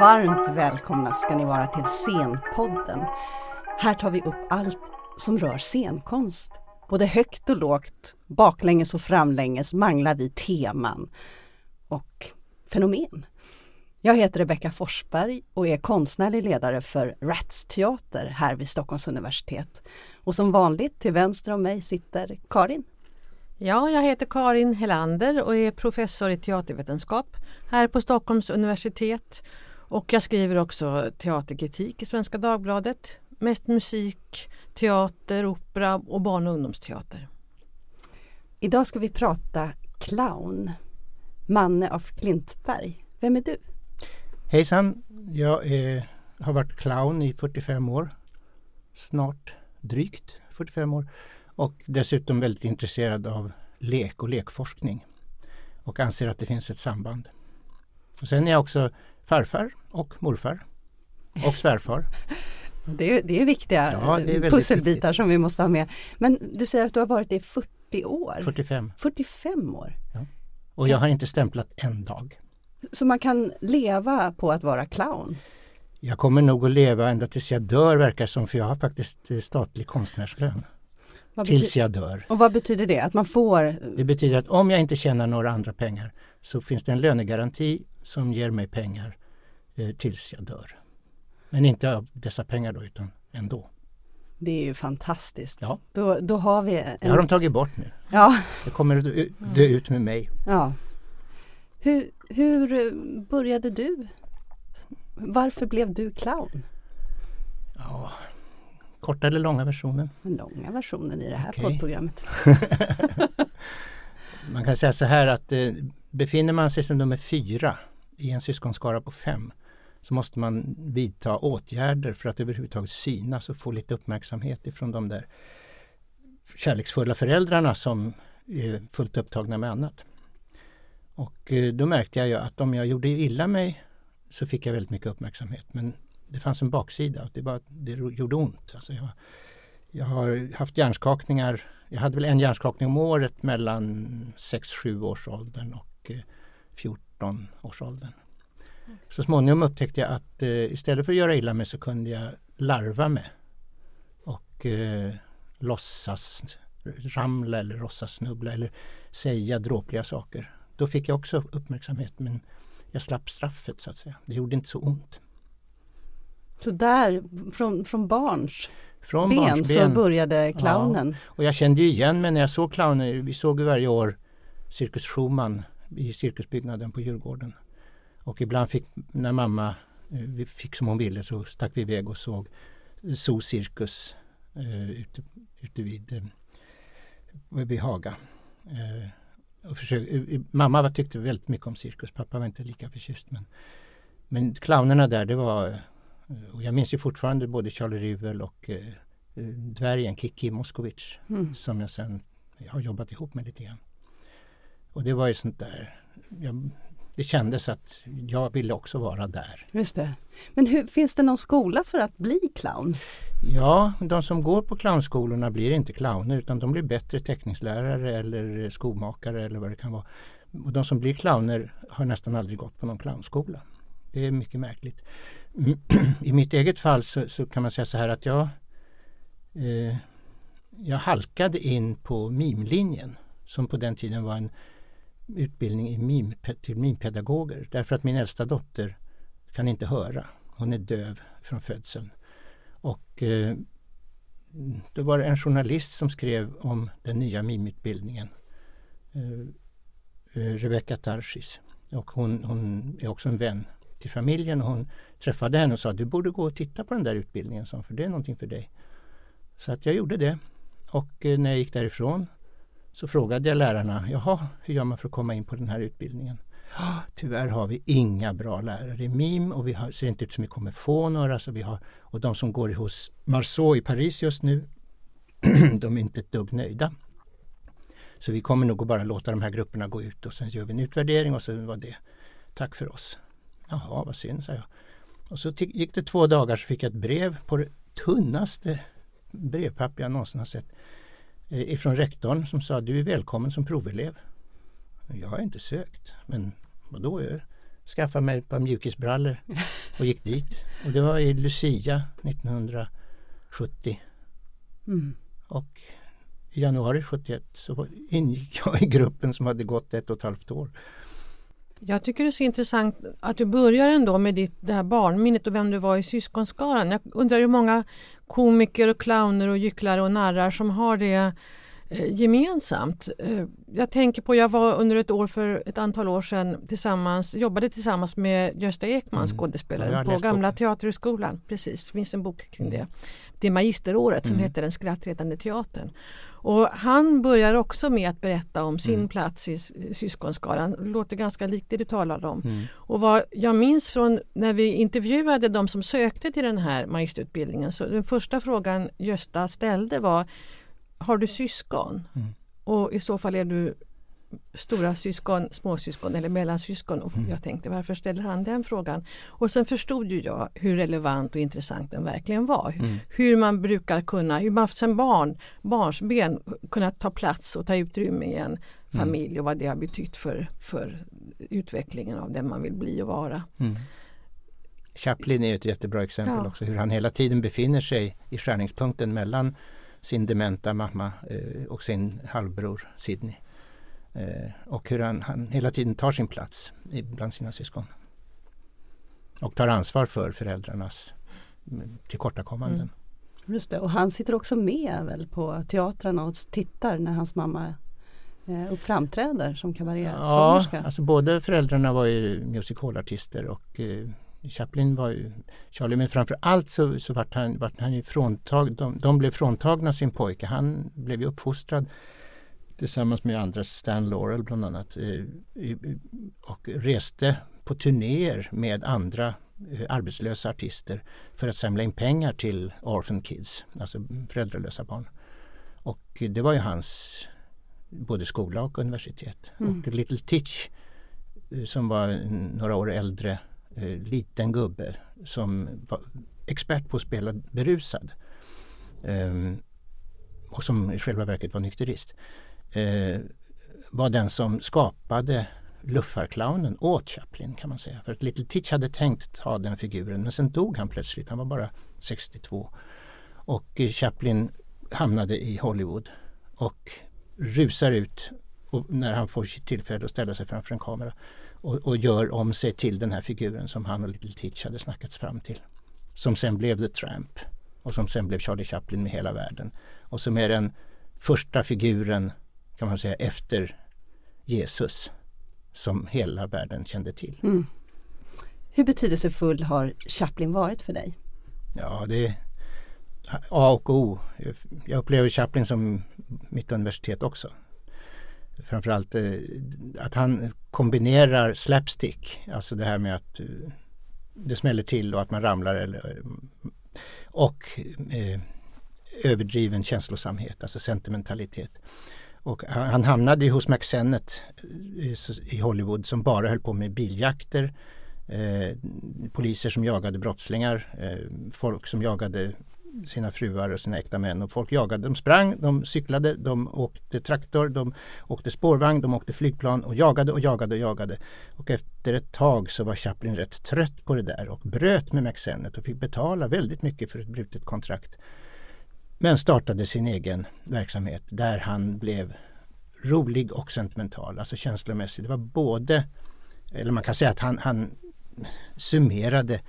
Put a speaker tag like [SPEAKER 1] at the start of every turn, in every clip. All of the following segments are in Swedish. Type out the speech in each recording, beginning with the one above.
[SPEAKER 1] Varmt välkomna ska ni vara till Scenpodden. Här tar vi upp allt som rör scenkonst. Både högt och lågt, baklänges och framlänges manglar vi teman och fenomen. Jag heter Rebecka Forsberg och är konstnärlig ledare för Rats Teater här vid Stockholms universitet. Och som vanligt till vänster om mig sitter Karin.
[SPEAKER 2] Ja, jag heter Karin Helander och är professor i teatervetenskap här på Stockholms universitet. Och jag skriver också teaterkritik i Svenska Dagbladet. Mest musik, teater, opera och barn och ungdomsteater.
[SPEAKER 1] Idag ska vi prata clown. Manne af Klintberg. Vem är du?
[SPEAKER 3] Hejsan! Jag är, har varit clown i 45 år. Snart drygt 45 år. Och dessutom väldigt intresserad av lek och lekforskning. Och anser att det finns ett samband. Och sen är jag också farfar och morfar. Och svärfar.
[SPEAKER 1] Det är, det är viktiga
[SPEAKER 3] Ja, det är
[SPEAKER 1] pusselbitar
[SPEAKER 3] viktigt.
[SPEAKER 1] som vi måste ha med. Men du säger att du har varit det i 40 år?
[SPEAKER 3] 45.
[SPEAKER 1] 45 år?
[SPEAKER 3] Och jag har inte stämplat en dag.
[SPEAKER 1] Så man kan leva på att vara clown?
[SPEAKER 3] Jag kommer nog att leva ända tills jag dör verkar som för jag har faktiskt eh, statlig konstnärslön.
[SPEAKER 1] Vad
[SPEAKER 3] Tills jag dör.
[SPEAKER 1] Och vad betyder det? Att man får
[SPEAKER 3] Det betyder att om jag inte tjänar några andra pengar så finns det en lönegaranti som ger mig pengar eh, tills jag dör. Men inte av dessa pengar då utan ändå.
[SPEAKER 1] Det är ju fantastiskt.
[SPEAKER 3] Ja.
[SPEAKER 1] Då, då har vi en...
[SPEAKER 3] Det har de tagit bort nu.
[SPEAKER 1] Ja,
[SPEAKER 3] Det kommer att dö, dö ut med mig.
[SPEAKER 1] ja. Hur, hur eh, började du? Varför blev du clown?
[SPEAKER 3] Ja, korta eller långa versionen.
[SPEAKER 1] Den långa versionen i det här
[SPEAKER 3] Okej.
[SPEAKER 1] poddprogrammet.
[SPEAKER 3] Man kan säga så här att eh, befinner man sig som nummer fyra i en syskonskara på fem så måste man vidta åtgärder för att överhuvudtaget synas och få lite uppmärksamhet ifrån de där kärleksfulla föräldrarna som är fullt upptagna med annat. Och eh, då märkte jag ju att om jag gjorde illa mig så fick jag väldigt mycket uppmärksamhet. Men det fanns en baksida det, var, det gjorde ont. Alltså jag, jag har haft hjärnskakningar. Jag hade väl en hjärnskakning om året mellan 6-7 års åldern och eh, 14 års åldern. Så småningom upptäckte jag att eh, istället för att göra illa mig så kunde jag larva mig och eh, låtsas ramla eller låtsas snubbla eller säga dråpliga saker. Då fick jag också uppmärksamhet men jag slapp straffet så att säga. Det gjorde inte så ont.
[SPEAKER 1] Så där, från, från barns
[SPEAKER 3] Från
[SPEAKER 1] ben så
[SPEAKER 3] barnsben.
[SPEAKER 1] började clownen.
[SPEAKER 3] Och jag kände ju igen mig när jag såg clowner. Vi såg ju varje år Cirkus Schumann i cirkusbyggnaden på Djurgården. Och ibland fick, när mamma eh, fick som hon ville så stack vi iväg och såg Zoo Cirkus eh, ute, ute vid, eh, vid Haga. Eh, och försök, eh, mamma tyckte väldigt mycket om cirkus, pappa var inte lika förtjust. Men, men clownerna där, det var och jag minns ju fortfarande både Charlie Rivel och eh, eh, dvärgen Kiki Moskowitz
[SPEAKER 1] Mm.
[SPEAKER 3] som jag sen har jobbat ihop med lite grann. Och det var ju sånt där, jag, det kändes att jag ville också vara där.
[SPEAKER 1] Just det. Men hur, finns det någon skola för att bli clown?
[SPEAKER 3] Ja, de som går på clownskolorna blir inte clowner utan de blir bättre teckningslärare eller skomakare eller vad det kan vara. Och de som blir clowner har nästan aldrig gått på någon clownskola. Det är mycket märkligt. I mitt eget fall så, så kan man säga så här att jag eh, jag halkade in på mimlinjen som på den tiden var en utbildning i mim, till mimpedagoger därför att min äldsta dotter kan inte höra. Hon är döv från födseln. Och eh, då var det en journalist som skrev om den nya mimutbildningen. Eh, eh Rebecca Tarsis. Och hon, hon är också en vän till familjen. Och hon träffade henne och sa du borde gå och titta på den där utbildningen, sa för det är någonting för dig. Så att jag gjorde det. Och eh, när jag gick därifrån så frågade jag lärarna, jaha, hur gör man för att komma in på den här utbildningen? Ah, tyvärr har vi inga bra lärare i mim och vi har, ser inte ut som vi kommer få några. Så vi har, och de som går hos Marceau i Paris just nu, de är inte ett dugg nöjda. Så vi kommer nog att bara låta de här grupperna gå ut och sen gör vi en utvärdering och sen var det tack för oss. Jaha, vad synd, sa jag. Och så gick det två dagar så fick jag ett brev på det tunnaste brevpapper jag någonsin har sett eh, ifrån rektorn som sa du är välkommen som provelev. Jag har inte sökt, men vadå? Jag skaffade mig ett par mjukisbrallor och gick dit. Och det var i Lucia 1970.
[SPEAKER 1] Mm.
[SPEAKER 3] Och i januari 71 så ingick jag i gruppen som hade gått ett och ett halvt år.
[SPEAKER 2] Jag tycker det är så intressant att du börjar ändå med ditt, det här barnminnet och vem du var i syskonskaran. Jag undrar hur många komiker och clowner och gycklare och narrar som har det gemensamt. Eh, jag tänker på, jag var under ett år för ett antal år sedan tillsammans, jobbade tillsammans med Gösta Ekman,
[SPEAKER 3] Mm.
[SPEAKER 2] skådespelaren,
[SPEAKER 3] Ja,
[SPEAKER 2] på Gamla
[SPEAKER 3] boken.
[SPEAKER 2] Teaterhögskolan. Precis, det finns en bok kring det. Det är magisteråret som
[SPEAKER 3] Mm.
[SPEAKER 2] heter Den skrattretande teatern. Och han börjar också med att berätta om sin
[SPEAKER 3] Mm.
[SPEAKER 2] plats i syskonskaran. Det låter ganska likt det du talade om.
[SPEAKER 3] Mm.
[SPEAKER 2] Och vad jag minns från när vi intervjuade de som sökte till den här magisterutbildningen så den första frågan Gösta ställde var Har du syskon?
[SPEAKER 3] Mm.
[SPEAKER 2] Och i så fall är du stora syskon, småsyskon eller mellansyskon. Och
[SPEAKER 3] Mm.
[SPEAKER 2] jag tänkte varför ställer han den frågan? Och sen förstod ju jag hur relevant och intressant den verkligen var.
[SPEAKER 3] Mm.
[SPEAKER 2] Hur man brukar kunna, hur man som barn, barnsben kunna ta plats och ta utrymme i en familj och vad det har betytt för, för utvecklingen av den man vill bli och vara.
[SPEAKER 3] Mm. Chaplin är ett jättebra exempel
[SPEAKER 2] Ja.
[SPEAKER 3] också hur han hela tiden befinner sig i skärningspunkten mellan sin dementa mamma eh, och sin halvbror Sidney. Eh, och hur han, han hela tiden tar sin plats bland sina syskon. Och tar ansvar för föräldrarnas mm, tillkortakommanden.
[SPEAKER 2] Mm.
[SPEAKER 1] Just det, och han sitter också med väl på teatrarna och tittar när hans mamma eh, upp framträder som
[SPEAKER 3] Ja,
[SPEAKER 1] kabarétsångerska.
[SPEAKER 3] alltså både föräldrarna var ju musicalartister och eh, Chaplin var ju Charlie men framför allt så, så vart han, vart han ju fråntag, de, de blev fråntagna sin pojke. Han blev ju uppfostrad tillsammans med andra, Stan Laurel bland annat eh, och reste på turnéer med andra eh, arbetslösa artister för att samla in pengar till Orphan Kids, alltså föräldralösa barn. Och det var ju hans både skola och universitet.
[SPEAKER 1] Mm.
[SPEAKER 3] Och Little Titch eh, som var några år äldre, eh, liten gubbe som var expert på att spela berusad. Eh, och som i själva verket var nykterist. Eh, var den som skapade luffarclownen åt Chaplin kan man säga. För att Little Titch hade tänkt ta den figuren men sen dog han plötsligt. Han var bara 62. Och eh, Chaplin hamnade i Hollywood och rusar ut och när han får tillfälle att ställa sig framför en kamera och, och gör om sig till den här figuren som han och Little Titch hade snackats fram till. Som sen blev The Tramp och som sen blev Charlie Chaplin med hela världen. Och som är den första figuren kan man säga efter Jesus som hela världen kände till.
[SPEAKER 1] Mm. Hur betydelsefull har Chaplin varit för dig?
[SPEAKER 3] Ja, det är A och O. Jag upplever Chaplin som mitt universitet också. Framförallt eh, att han kombinerar slapstick, alltså det här med att eh, det smäller till och att man ramlar eller, eh, och eh, överdriven känslosamhet, alltså sentimentalitet. Och han, hamnade ju hos MacSennett i, i Hollywood som bara höll på med biljakter, eh, poliser som jagade brottslingar, eh, folk som jagade sina fruar och sina äkta män och folk jagade. De sprang, de cyklade, de åkte traktor, de åkte spårvagn, de åkte flygplan och jagade och jagade och jagade. Och efter ett tag så var Chaplin rätt trött på det där och bröt med Maxenet och fick betala väldigt mycket för ett brutet kontrakt. Men startade sin egen verksamhet där han blev rolig och sentimental, alltså känslomässig. Det var både, eller man kan säga att han, han summerade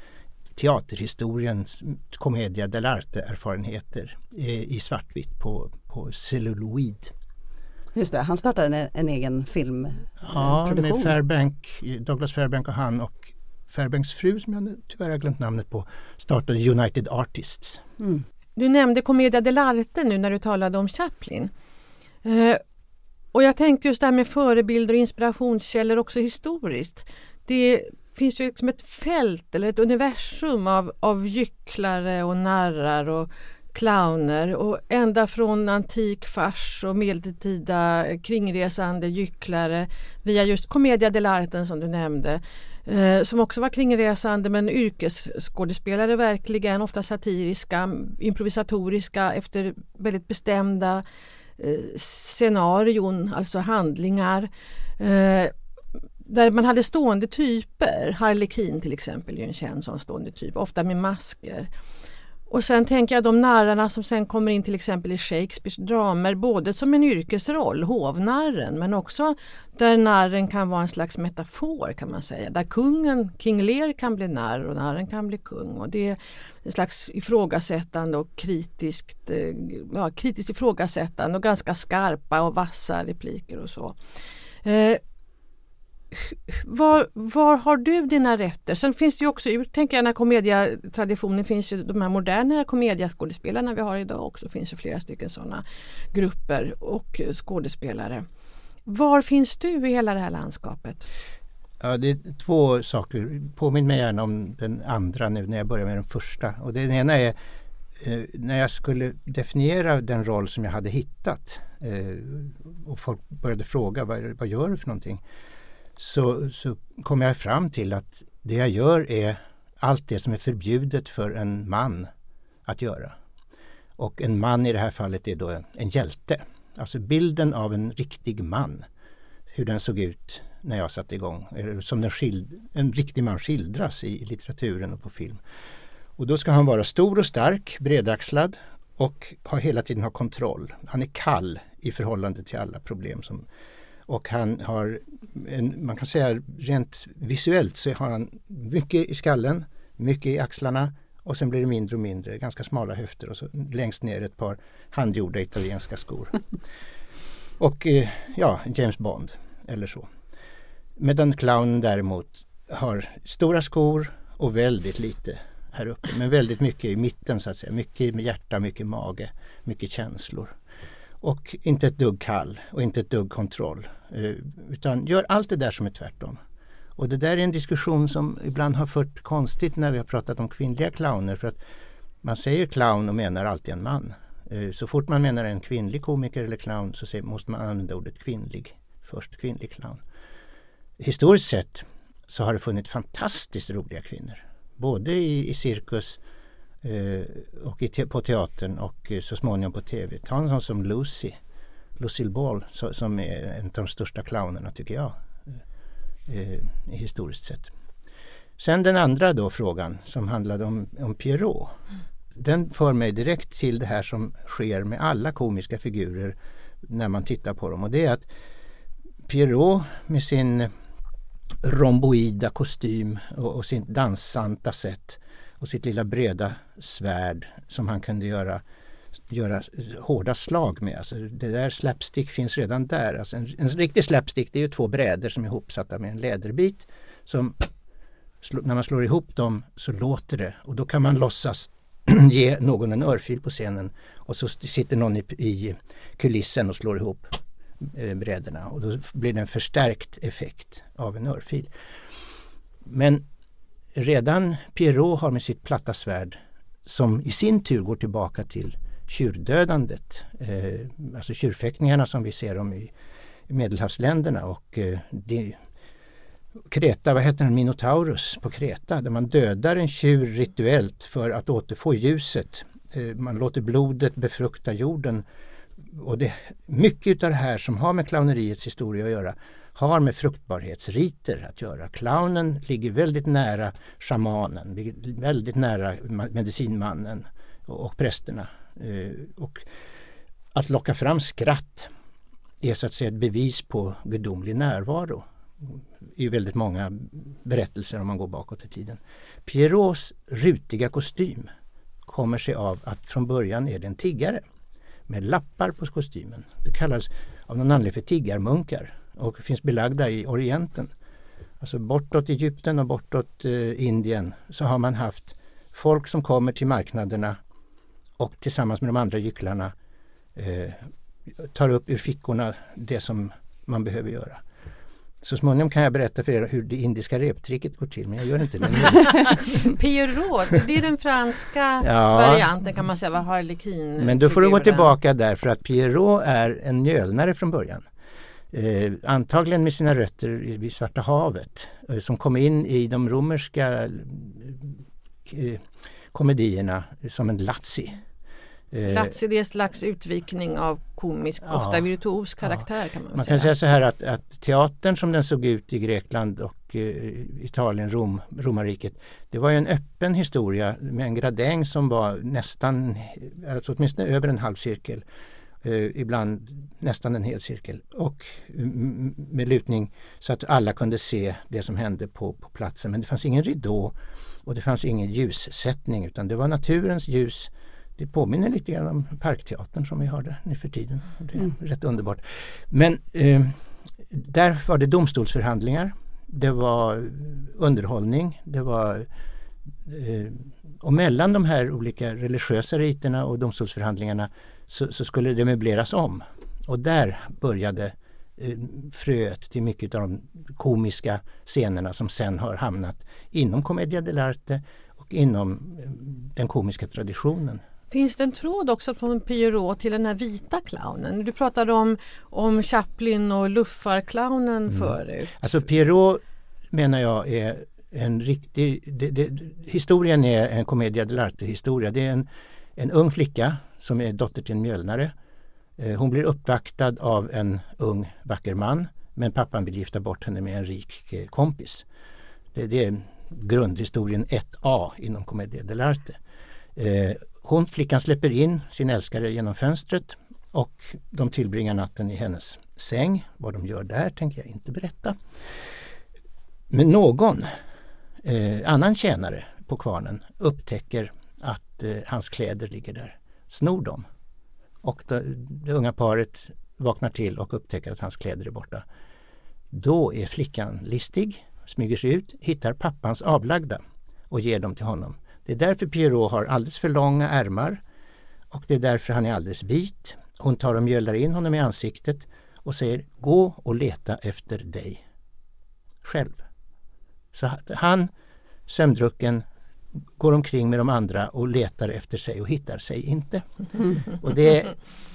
[SPEAKER 3] teaterhistoriens commedia dell'arte erfarenheter eh, i svartvitt på, på celluloid.
[SPEAKER 1] Just det, han startade en, en egen film.
[SPEAKER 3] Ja,
[SPEAKER 1] produktion.
[SPEAKER 3] med Fairbank, Douglas Fairbank och han och Fairbanks fru som jag tyvärr har glömt namnet på startade United Artists.
[SPEAKER 1] Mm.
[SPEAKER 2] Du nämnde Commedia dell'arte nu när du talade om Chaplin. Eh, och jag tänkte just det här med förebilder och inspirationskällor också historiskt. Det finns ju liksom ett fält eller ett universum av, av gycklare och narrar och clowner och ända från antik fars och medeltida kringresande gycklare via just Commedia dell'arte som du nämnde eh, som också var kringresande men yrkesskådespelare verkligen, ofta satiriska, improvisatoriska efter väldigt bestämda eh, scenarion, alltså handlingar. Eh, där man hade stående typer. Harlekin till exempel är en känd sån stående typ, ofta med masker. Och sen tänker jag de narrarna som sen kommer in till exempel i Shakespeares dramer både som en yrkesroll, hovnarren, men också där narren kan vara en slags metafor kan man säga. Där kungen, King Lear kan bli narr och narren kan bli kung. Och det är en slags ifrågasättande och kritiskt, eh, ja, kritiskt ifrågasättande och ganska skarpa och vassa repliker och så. Eh, var, var har du dina rätter? Sen finns det ju också, tänker jag, när komediatraditionen finns ju de här moderna komediaskådespelarna vi har idag också. finns ju flera stycken sådana grupper och skådespelare. Var finns du i hela det här landskapet?
[SPEAKER 3] Ja, det är två saker. Påminn mig gärna om den andra nu när jag börjar med den första. Och den ena är eh, när jag skulle definiera den roll som jag hade hittat eh, och folk började fråga vad, vad gör du för någonting? Så, så kom jag fram till att det jag gör är allt det som är förbjudet för en man att göra. Och en man i det här fallet är då en, en hjälte. Alltså bilden av en riktig man. Hur den såg ut när jag satte igång. Som den skild, en riktig man skildras i, i litteraturen och på film. Och då ska han vara stor och stark, bredaxlad och ha, hela tiden ha kontroll. Han är kall i förhållande till alla problem som och han har, en, man kan säga rent visuellt så har han mycket i skallen, mycket i axlarna och sen blir det mindre och mindre, ganska smala höfter och så längst ner ett par handgjorda italienska skor. Och eh, ja, James Bond eller så. Medan clownen däremot har stora skor och väldigt lite här uppe. Men väldigt mycket i mitten så att säga. Mycket med hjärta, mycket mage, mycket känslor. Och inte ett dugg kall och inte ett dugg kontroll. Eh, utan gör allt det där som är tvärtom. Och det där är en diskussion som ibland har fört konstigt när vi har pratat om kvinnliga clowner. För att man säger clown och menar alltid en man. Eh, så fort man menar en kvinnlig komiker eller clown så måste man använda ordet kvinnlig. Först kvinnlig clown. Historiskt sett så har det funnits fantastiskt roliga kvinnor. Både i, i cirkus Eh, och i te på teatern och eh, så småningom på tv. Ta en sån som Lucy Lucille Ball så, som är en av de största clownerna tycker jag. Eh, eh, historiskt sett. Sen den andra då frågan som handlade om, om Pierrot. Den för mig direkt till det här som sker med alla komiska figurer när man tittar på dem och det är att Pierrot med sin romboida kostym och, och sitt dansanta sätt och sitt lilla breda svärd som han kunde göra göra hårda slag med. Alltså det där slapstick finns redan där. Alltså en, en riktig slapstick det är ju två brädor som är ihopsatta med en läderbit. Som när man slår ihop dem så låter det och då kan man låtsas ge någon en örfil på scenen och så sitter någon i, i kulissen och slår ihop eh, brädorna och då blir det en förstärkt effekt av en örfil. Men redan Pierrot har med sitt platta svärd som i sin tur går tillbaka till tjurdödandet. Eh, alltså tjurfäktningarna som vi ser dem i, Medelhavsländerna och eh, det, Kreta, vad heter den, Minotaurus på Kreta där man dödar en tjur rituellt för att återfå ljuset. Eh, man låter blodet befrukta jorden. Och det, mycket av det här som har med clowneriets historia att göra har med fruktbarhetsriter att göra. Clownen ligger väldigt nära shamanen, väldigt nära medicinmannen och prästerna. Eh, och att locka fram skratt är så att säga ett bevis på gudomlig närvaro i väldigt många berättelser om man går bakåt i tiden. Pierrots rutiga kostym kommer sig av att från början är det en tiggare med lappar på kostymen. Det kallas av någon anledning för tiggarmunkar och finns belagda i Orienten. Alltså bortåt Egypten och bortåt eh, Indien så har man haft folk som kommer till marknaderna och tillsammans med de andra gycklarna eh, tar upp ur fickorna det som man behöver göra. Så småningom kan jag berätta för er hur det indiska reptricket går till men jag gör inte det
[SPEAKER 2] nu. Pierrot, det är den franska ja, varianten kan man säga, vad harlekin
[SPEAKER 3] Men då får du gå tillbaka där för att Pierrot är en mjölnare från början. Eh, antagligen med sina rötter vid Svarta havet eh, som kom in i de romerska eh, komedierna som en lazzi
[SPEAKER 2] Eh, Lazzi det är en slags utvikning av komisk, ja, ofta virtuos karaktär ja. kan man,
[SPEAKER 3] man
[SPEAKER 2] säga.
[SPEAKER 3] Man kan säga så här att, att, teatern som den såg ut i Grekland och eh, Italien, Rom, romarriket. Det var en öppen historia med en gradäng som var nästan, alltså åtminstone över en halv cirkel. Eh, ibland nästan en hel cirkel och med lutning så att alla kunde se det som hände på, på platsen. Men det fanns ingen ridå och det fanns ingen ljussättning utan det var naturens ljus det påminner lite grann om Parkteatern som vi har nu för tiden. Det är mm. rätt underbart. Men eh, där var det domstolsförhandlingar. Det var underhållning. Det var eh, och mellan de här olika religiösa riterna och domstolsförhandlingarna så, så skulle det möbleras om. Och där började eh, fröet till mycket av de komiska scenerna som sen har hamnat inom Commedia dell'arte och inom eh, den komiska traditionen.
[SPEAKER 2] Finns det en tråd också från Pierrot till den här vita clownen? Du pratade om, om Chaplin och luffarclownen mm. förut.
[SPEAKER 3] Alltså Pierrot menar jag är en riktig... Det, det, historien är en commedia dell'arte historia. Det är en, en ung flicka som är dotter till en mjölnare. Eh, hon blir uppvaktad av en ung vacker man men pappan vill gifta bort henne med en rik eh, kompis. Det, det är grundhistorien 1A inom commedia dell'arte. Eh, hon, flickan, släpper in sin älskare genom fönstret och de tillbringar natten i hennes säng. Vad de gör där tänker jag inte berätta. Men någon eh, annan tjänare på kvarnen upptäcker att eh, hans kläder ligger där, snor dem. Och då, det unga paret vaknar till och upptäcker att hans kläder är borta. Då är flickan listig, smyger sig ut, hittar pappans avlagda och ger dem till honom. Det är därför Pierrot har alldeles för långa ärmar och det är därför han är alldeles vit. Hon tar och mjölar in honom i ansiktet och säger gå och leta efter dig själv. Så han, sömndrucken, går omkring med de andra och letar efter sig och hittar sig inte. Och det,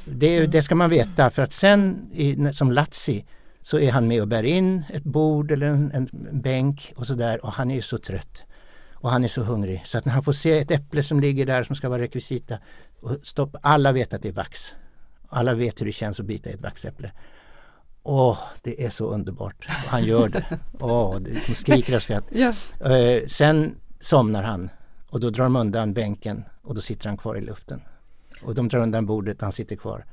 [SPEAKER 3] det, det ska man veta för att sen i, som Lazzi så är han med och bär in ett bord eller en, en bänk och sådär och han är så trött. Och han är så hungrig så att när han får se ett äpple som ligger där som ska vara rekvisita och stopp, alla vet att det är vax. Alla vet hur det känns att bita i ett vaxäpple. Åh, det är så underbart. Han gör det. Åh, de skriker av skratt. Ja. Eh, sen somnar han och då drar de undan bänken och då sitter han kvar i luften. Och de drar undan bordet och han sitter kvar.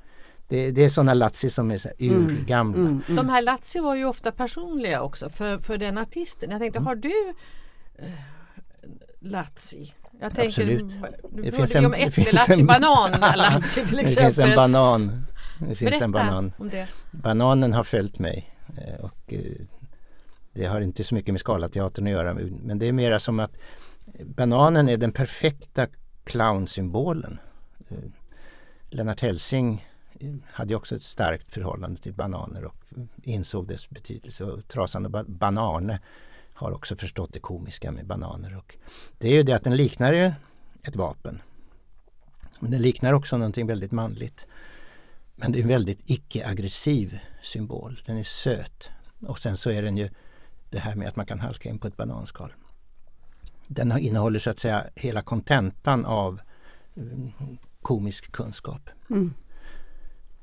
[SPEAKER 3] Det, det är sådana Lazzi som är så mm. urgamla. Mm,
[SPEAKER 2] mm, mm. De här Lazzi var ju ofta personliga också för, för den artisten. Jag tänkte, har du eh, Lazzi. Jag tänker,
[SPEAKER 3] Absolut.
[SPEAKER 2] det finns en, om äpple-Lazzi, banan-Lazzi till exempel.
[SPEAKER 3] Det finns en banan. Det finns Berätta en banan. om det. Bananen har följt mig eh, och eh, det har inte så mycket med Scalateatern att göra men det är mera som att bananen är den perfekta clownsymbolen. Eh, Lennart Helsing eh, hade också ett starkt förhållande till bananer och insåg dess betydelse. Och Trasan och Banane har också förstått det komiska med bananer. Och det är ju det att den liknar ju ett vapen. Men den liknar också någonting väldigt manligt. Men det är en väldigt icke-aggressiv symbol. Den är söt. Och sen så är den ju det här med att man kan halka in på ett bananskal. Den innehåller så att säga hela kontentan av mm, komisk kunskap. Mm.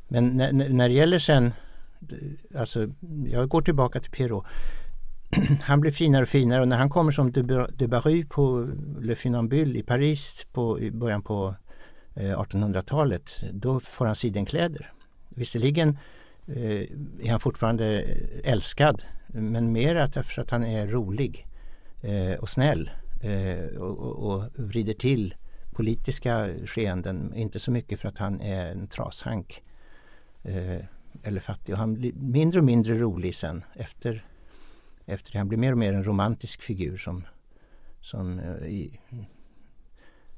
[SPEAKER 3] Men när, när det gäller sen, alltså jag går tillbaka till Pierrot han blir finare och finare och när han kommer som de Barry på Le Funambule i Paris på, i början på eh, 1800-talet då får han sidenkläder. Visserligen eh, är han fortfarande älskad men mer därför att han är rolig eh, och snäll eh, och, och, och vrider till politiska skeenden. Inte så mycket för att han är en trashank eh, eller fattig. Och han blir mindre och mindre rolig sen efter efter det. Han blir mer och mer en romantisk figur som, som eh, i,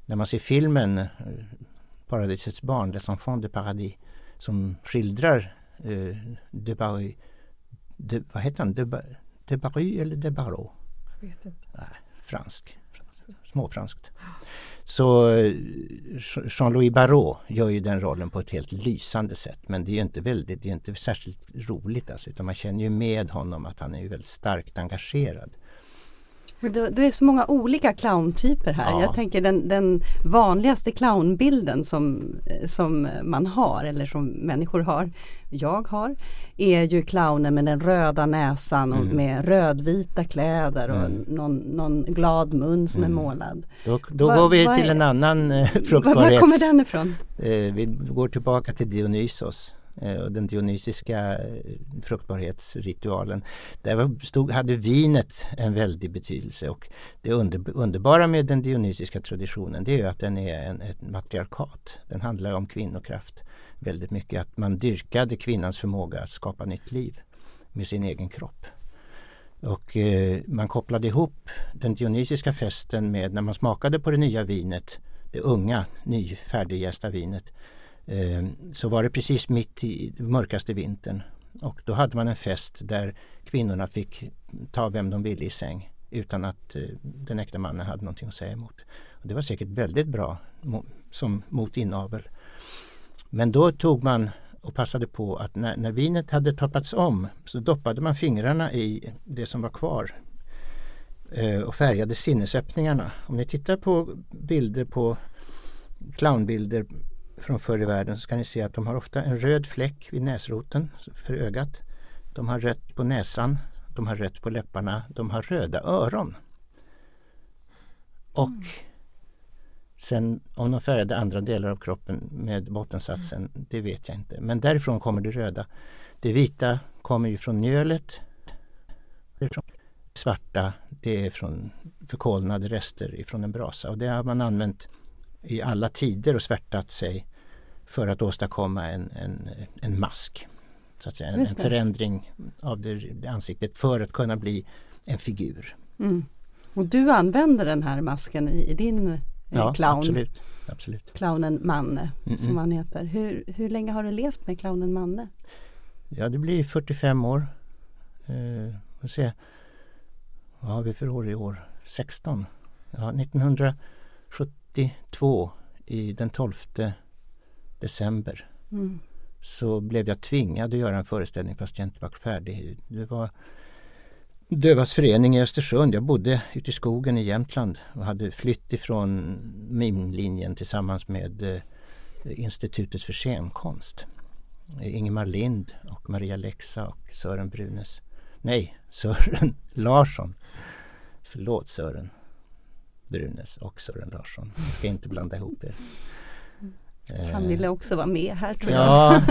[SPEAKER 3] när man ser filmen eh, Paradisets barn, Les enfants de paradis som skildrar eh, de de, vad heter han, de, de Barry eller de Barreau? Jag vet inte. Nej, fransk, fransk småfranskt. Så eh, Jean-Louis Barrault gör ju den rollen på ett helt lysande sätt. Men det är inte väldigt, det är inte särskilt roligt alltså, utan man känner ju med honom att han är väldigt starkt engagerad.
[SPEAKER 1] Det är så många olika clowntyper här.
[SPEAKER 3] Ja.
[SPEAKER 1] Jag tänker den, den vanligaste clownbilden som, som man har eller som människor har, jag har, är ju clownen med den röda näsan och
[SPEAKER 3] Mm.
[SPEAKER 1] med rödvita kläder och
[SPEAKER 3] Mm.
[SPEAKER 1] någon, någon glad mun som
[SPEAKER 3] Mm.
[SPEAKER 1] är målad.
[SPEAKER 3] Då, då
[SPEAKER 1] Vad-
[SPEAKER 3] går vi till
[SPEAKER 1] är-
[SPEAKER 3] en annan eh,
[SPEAKER 1] Var,
[SPEAKER 3] fruktbarhets...
[SPEAKER 1] var kommer den ifrån?
[SPEAKER 3] Eh, vi går tillbaka till Dionysos eh, Eh, den dionysiska eh, fruktbarhetsritualen. Där stod, hade vinet en väldig betydelse och det under, underbara med den dionysiska traditionen det är ju att den är en, ett matriarkat. Den handlar om kvinnokraft väldigt mycket. Att man dyrkade kvinnans förmåga att skapa nytt liv med sin egen kropp. Och eh, man kopplade ihop den dionysiska festen med när man smakade på det nya vinet, det unga, nyfärdiggästa vinet, Ehm, så var det precis mitt i mörkaste vintern. Och då hade man en fest där kvinnorna fick ta vem de ville i säng utan att eh, den äkta mannen hade någonting att säga emot. Och det var säkert väldigt bra som mot inavel. Men då tog man och passade på att när, när vinet hade tappats om så doppade man fingrarna i det som var kvar eh, och färgade sinnesöppningarna. Om ni tittar på bilder på clownbilder från förr i världen så ska ni se att de har ofta en röd fläck vid näsroten för ögat. De har rött på näsan, de har rött på läpparna, de har röda öron. Och sen om de färgade andra delar av kroppen med bottensatsen, det vet jag inte. Men därifrån kommer det röda. Det vita kommer ju från mjölet. Det svarta, det är från förkolnade rester ifrån en brasa. Och det har man använt i alla tider och svärtat sig för att åstadkomma en, en, en mask. Så att säga, en, en förändring av det, det ansiktet för att kunna bli en figur.
[SPEAKER 1] Mm. Och du använder den här masken i, i din eh,
[SPEAKER 3] Ja,
[SPEAKER 1] clown,
[SPEAKER 3] absolut. absolut.
[SPEAKER 1] clownen Manne
[SPEAKER 3] Mm-mm.
[SPEAKER 1] som han heter. Hur, hur länge har du levt med clownen Manne?
[SPEAKER 3] Ja, det blir 45 år. Eh, får se. Vad har vi för år i år? 16. Ja, 1972 i den 12 december
[SPEAKER 1] Mm.
[SPEAKER 3] så blev jag tvingad att göra en föreställning fast jag inte var färdig. Det var Dövas förening i Östersund. Jag bodde ute i skogen i Jämtland och hade flytt ifrån mimlinjen tillsammans med eh, Institutet för scenkonst. Ingemar Lind och Maria Lexa och Sören Brunes. Nej, Sören Larsson. Förlåt Sören Brunes och Sören Larsson. Jag ska inte blanda ihop er.
[SPEAKER 1] Han
[SPEAKER 3] Eh,
[SPEAKER 1] ville också vara med här tror jag.
[SPEAKER 3] Ja,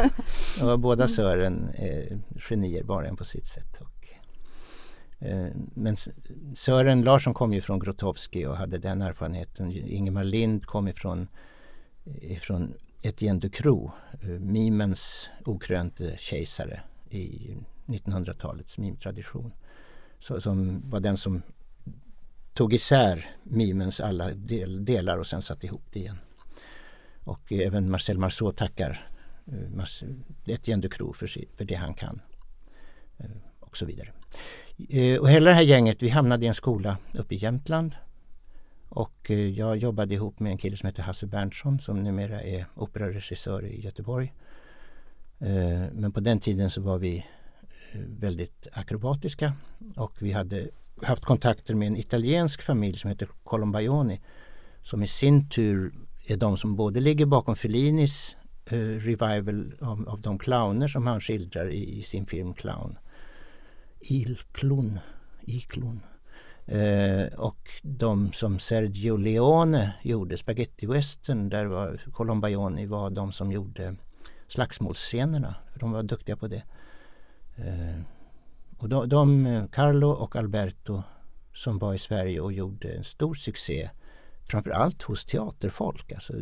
[SPEAKER 3] och båda Sören är genier var en på sitt sätt. Och, eh, men Sören Larsson kom ju från Grotowski och hade den erfarenheten. Ingemar Lind kom ifrån, ifrån Etienne Ducroux, eh, mimens okrönte kejsare i 1900-talets mimtradition. Så, som var den som tog isär mimens alla del, delar och sen satte ihop det igen. Och även Marcel Marceau tackar eh, Etienne Ducroux för, för det han kan. Eh, och så vidare. Eh, och hela det här gänget, vi hamnade i en skola uppe i Jämtland. Och jag jobbade ihop med en kille som heter Hasse Berntsson som numera är operaregissör i Göteborg. Men på den tiden så var vi väldigt akrobatiska och vi hade haft kontakter med en italiensk familj som heter Colombioni som i sin tur är de som både ligger bakom Fellinis eh, revival av, av de clowner som han skildrar i, i sin film Clown. Il Clown. I Clown. Eh, och de som Sergio Leone gjorde, Spaghetti Western, där var Colombioni var de som gjorde slagsmålsscenerna. De var duktiga på det. Eh, och de, de, eh, Carlo och Alberto som var i Sverige och gjorde en stor succé framförallt hos teaterfolk. Alltså,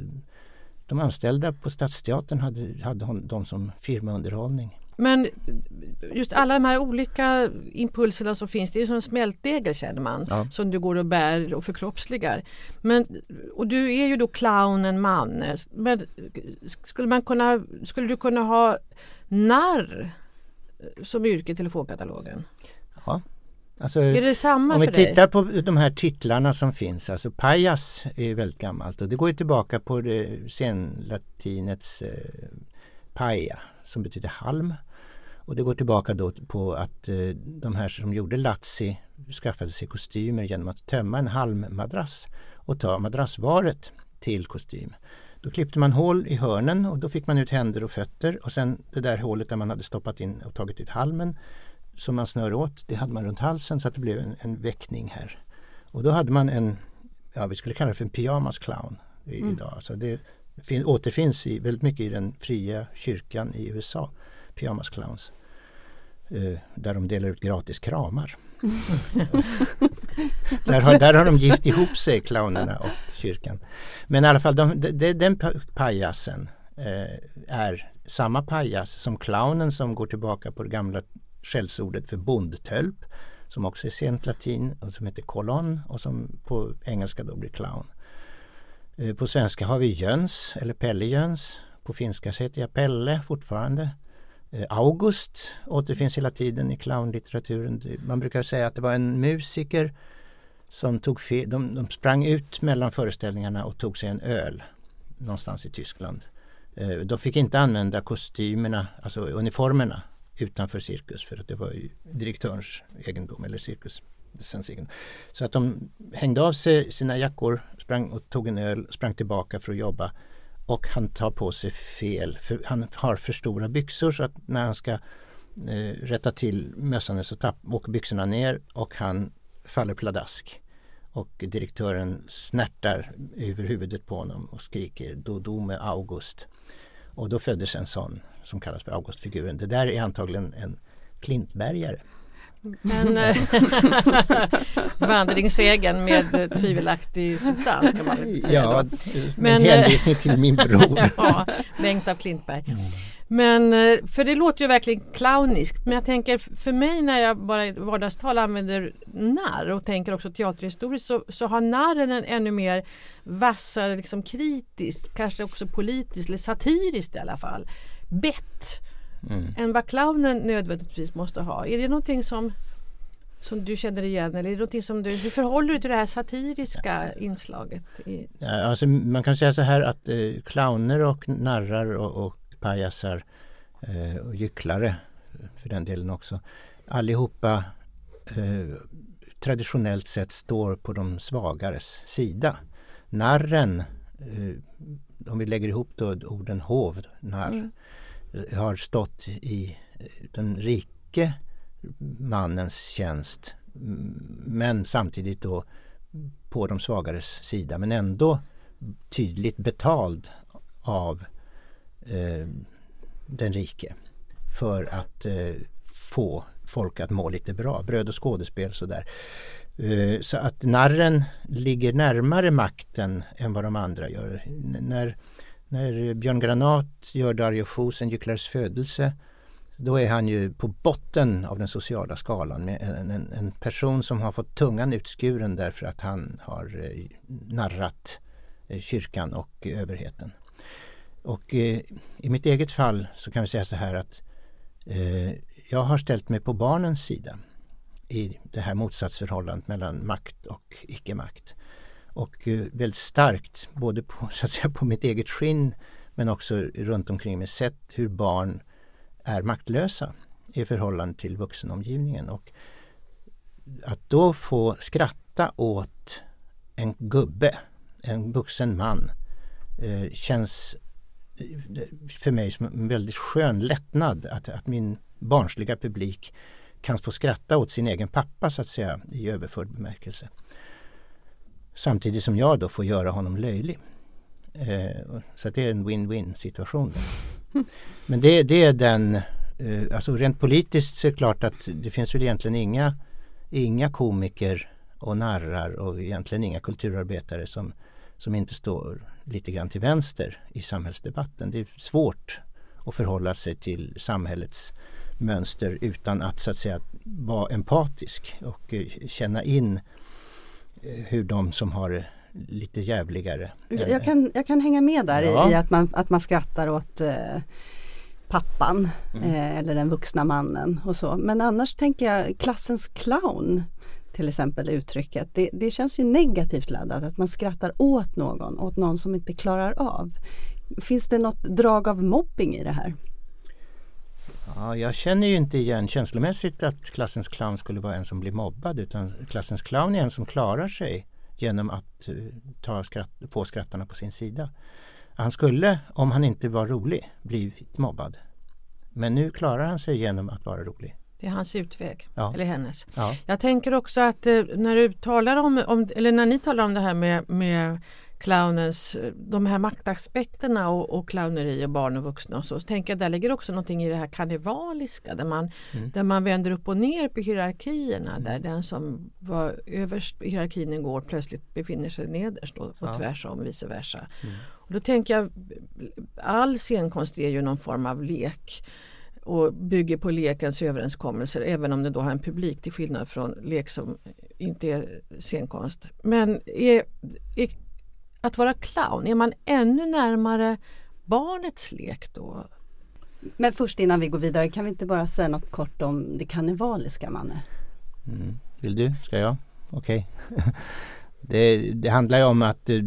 [SPEAKER 3] de anställda på Stadsteatern hade, hade de som firmaunderhållning.
[SPEAKER 2] Men just alla de här olika impulserna som finns, det är som en smältdegel känner man.
[SPEAKER 3] Ja.
[SPEAKER 2] Som du går och bär och förkroppsligar. Men, och du är ju då clownen Manne. Men skulle, man kunna, skulle du kunna ha narr som yrke telefonkatalogen?
[SPEAKER 3] Ja. Alltså,
[SPEAKER 2] Är det samma
[SPEAKER 3] om vi
[SPEAKER 2] för dig?
[SPEAKER 3] tittar på de här titlarna som finns, alltså pajas är väldigt gammalt och det går ju tillbaka på det senlatinets eh, paja som betyder halm. Och det går tillbaka då på att eh, de här som gjorde Lazzi skaffade sig kostymer genom att tömma en halmmadrass och ta madrassvaret till kostym. Då klippte man hål i hörnen och då fick man ut händer och fötter och sen det där hålet där man hade stoppat in och tagit ut halmen som man snör åt, det hade man runt halsen så att det blev en, en väckning här. Och då hade man en, ja vi skulle kalla det för en pyjamas clown mm. idag. Så det fin, återfinns i, väldigt mycket i den fria kyrkan i USA, pyjamas clowns. Uh, där de delar ut gratis kramar. där, har, där har de gift ihop sig, clownerna och kyrkan. Men i alla fall, de, de, den pajasen uh, är samma pajas som clownen som går tillbaka på det gamla skällsordet för bondtölp som också är sent latin och som heter kolon och som på engelska då blir clown. Uh, på svenska har vi jöns eller pellejöns. På finska heter jag Pelle fortfarande. Eh, August återfinns hela tiden i clownlitteraturen. Man brukar säga att det var en musiker som tog fe- de, de sprang ut mellan föreställningarna och tog sig en öl någonstans i Tyskland. Eh, de fick inte använda kostymerna, alltså uniformerna utanför cirkus för att det var ju direktörens egendom eller cirkusens egendom. Så att de hängde av sig sina jackor, sprang och tog en öl, sprang tillbaka för att jobba och han tar på sig fel. För han har för stora byxor så att när han ska eh, rätta till mössan så tapp, åker byxorna ner och han faller pladask. Och direktören snärtar över huvudet på honom och skriker Dodo med August. Och då föddes en sån som kallas för Augustfiguren. Det där är antagligen en klintbergare.
[SPEAKER 2] Men eh, vandringssegen med tvivelaktig substans kan man säga.
[SPEAKER 3] Ja, Men, en hänvisning till min bror.
[SPEAKER 2] ja, Bengt av Klintberg. Mm. Men eh, för det låter ju verkligen clowniskt. Men jag tänker för mig när jag bara i vardagstal använder narr och tänker också teaterhistoriskt så, så har narren en ännu mer vassare liksom kritiskt, kanske också politiskt eller satiriskt i alla fall, bett mm. än vad clownen nödvändigtvis måste ha. Är det någonting som, som du känner igen eller är det någonting som du, hur förhåller du dig till det här satiriska inslaget? I...
[SPEAKER 3] Ja, alltså man kan säga så här att eh, clowner och narrar och, och pajasar eh, och gycklare för den delen också allihopa eh, traditionellt sett står på de svagares sida. Narren, eh, om vi lägger ihop då orden hov, narr, mm har stått i den rike mannens tjänst men samtidigt då på de svagares sida men ändå tydligt betald av eh, den rike för att eh, få folk att må lite bra. Bröd och skådespel sådär. Eh, så att narren ligger närmare makten än vad de andra gör. N när när Björn Granat gör Dario Fos En gycklares födelse då är han ju på botten av den sociala skalan med en, en, en, person som har fått tungan utskuren därför att han har eh, narrat eh, kyrkan och överheten. Och eh, i mitt eget fall så kan vi säga så här att eh, jag har ställt mig på barnens sida i det här motsatsförhållandet mellan makt och icke-makt och eh, väldigt starkt både på, så att säga, på mitt eget skinn men också runt omkring mig sett hur barn är maktlösa i förhållande till vuxenomgivningen. Och att då få skratta åt en gubbe, en vuxen man eh, känns eh, för mig som en väldigt skön lättnad att, att min barnsliga publik kan få skratta åt sin egen pappa så att säga i överförd bemärkelse. Samtidigt som jag då får göra honom löjlig. Eh, så det är en win-win situation. Men det, det är den, eh, alltså rent politiskt så är det klart att det finns väl egentligen inga, inga komiker och narrar och egentligen inga kulturarbetare som, som inte står lite grann till vänster i samhällsdebatten. Det är svårt att förhålla sig till samhällets mönster utan att så att säga vara empatisk och eh, känna in hur de som har lite jävligare.
[SPEAKER 1] Jag kan, jag kan hänga med där ja. i, att, man, att man skrattar åt eh, pappan mm. eh, eller den vuxna mannen och så. Men annars tänker jag klassens clown till exempel uttrycket. Det, det känns ju negativt laddat att man skrattar åt någon, åt någon som inte klarar av. Finns det något drag av mobbing i det här?
[SPEAKER 3] Ja, jag känner ju inte igen känslomässigt att klassens clown skulle vara en som blir mobbad utan klassens clown är en som klarar sig genom att uh, ta skratt, få skrattarna på sin sida. Han skulle, om han inte var rolig, blivit mobbad. Men nu klarar han sig genom att vara rolig.
[SPEAKER 2] Det är hans utväg,
[SPEAKER 3] Ja.
[SPEAKER 2] eller hennes.
[SPEAKER 3] Ja.
[SPEAKER 2] Jag tänker också att eh, när du talar om, om, eller när ni talar om det här med, med clownens, de här maktaspekterna och, och clowneri och barn och vuxna och så, så tänker jag där ligger också någonting i det här karnevaliska där man,
[SPEAKER 3] Mm.
[SPEAKER 2] där man vänder upp och ner på hierarkierna där den som var överst i hierarkin igår plötsligt befinner sig nederst och, och
[SPEAKER 3] Ja.
[SPEAKER 2] tvärsom vice versa.
[SPEAKER 3] Mm.
[SPEAKER 2] Och då tänker jag, all scenkonst är ju någon form av lek och bygger på lekens överenskommelser även om det då har en publik till skillnad från lek som inte är scenkonst. Men är, är, att vara clown, är man ännu närmare barnets lek då?
[SPEAKER 1] Men först innan vi går vidare, kan vi inte bara säga något kort om det karnevaliska Manne?
[SPEAKER 3] Mm. Vill du? Ska jag? Okej. Det, det handlar ju om att eh,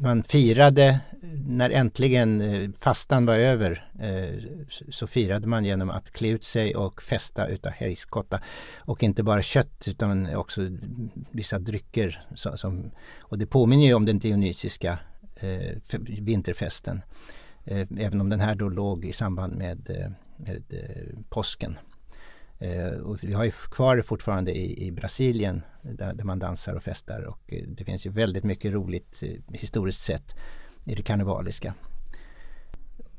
[SPEAKER 3] man firade när äntligen eh, fastan var över eh, så firade man genom att klä ut sig och festa utav hejskotta. Och inte bara kött utan också vissa drycker. så- Som, och det påminner ju om den dionysiska vinterfesten. Även om den här då låg i samband med, med påsken. Och vi har ju kvar det fortfarande i, i Brasilien där, där man dansar och festar och eh, det finns ju väldigt mycket roligt eh, historiskt sett i det karnevaliska.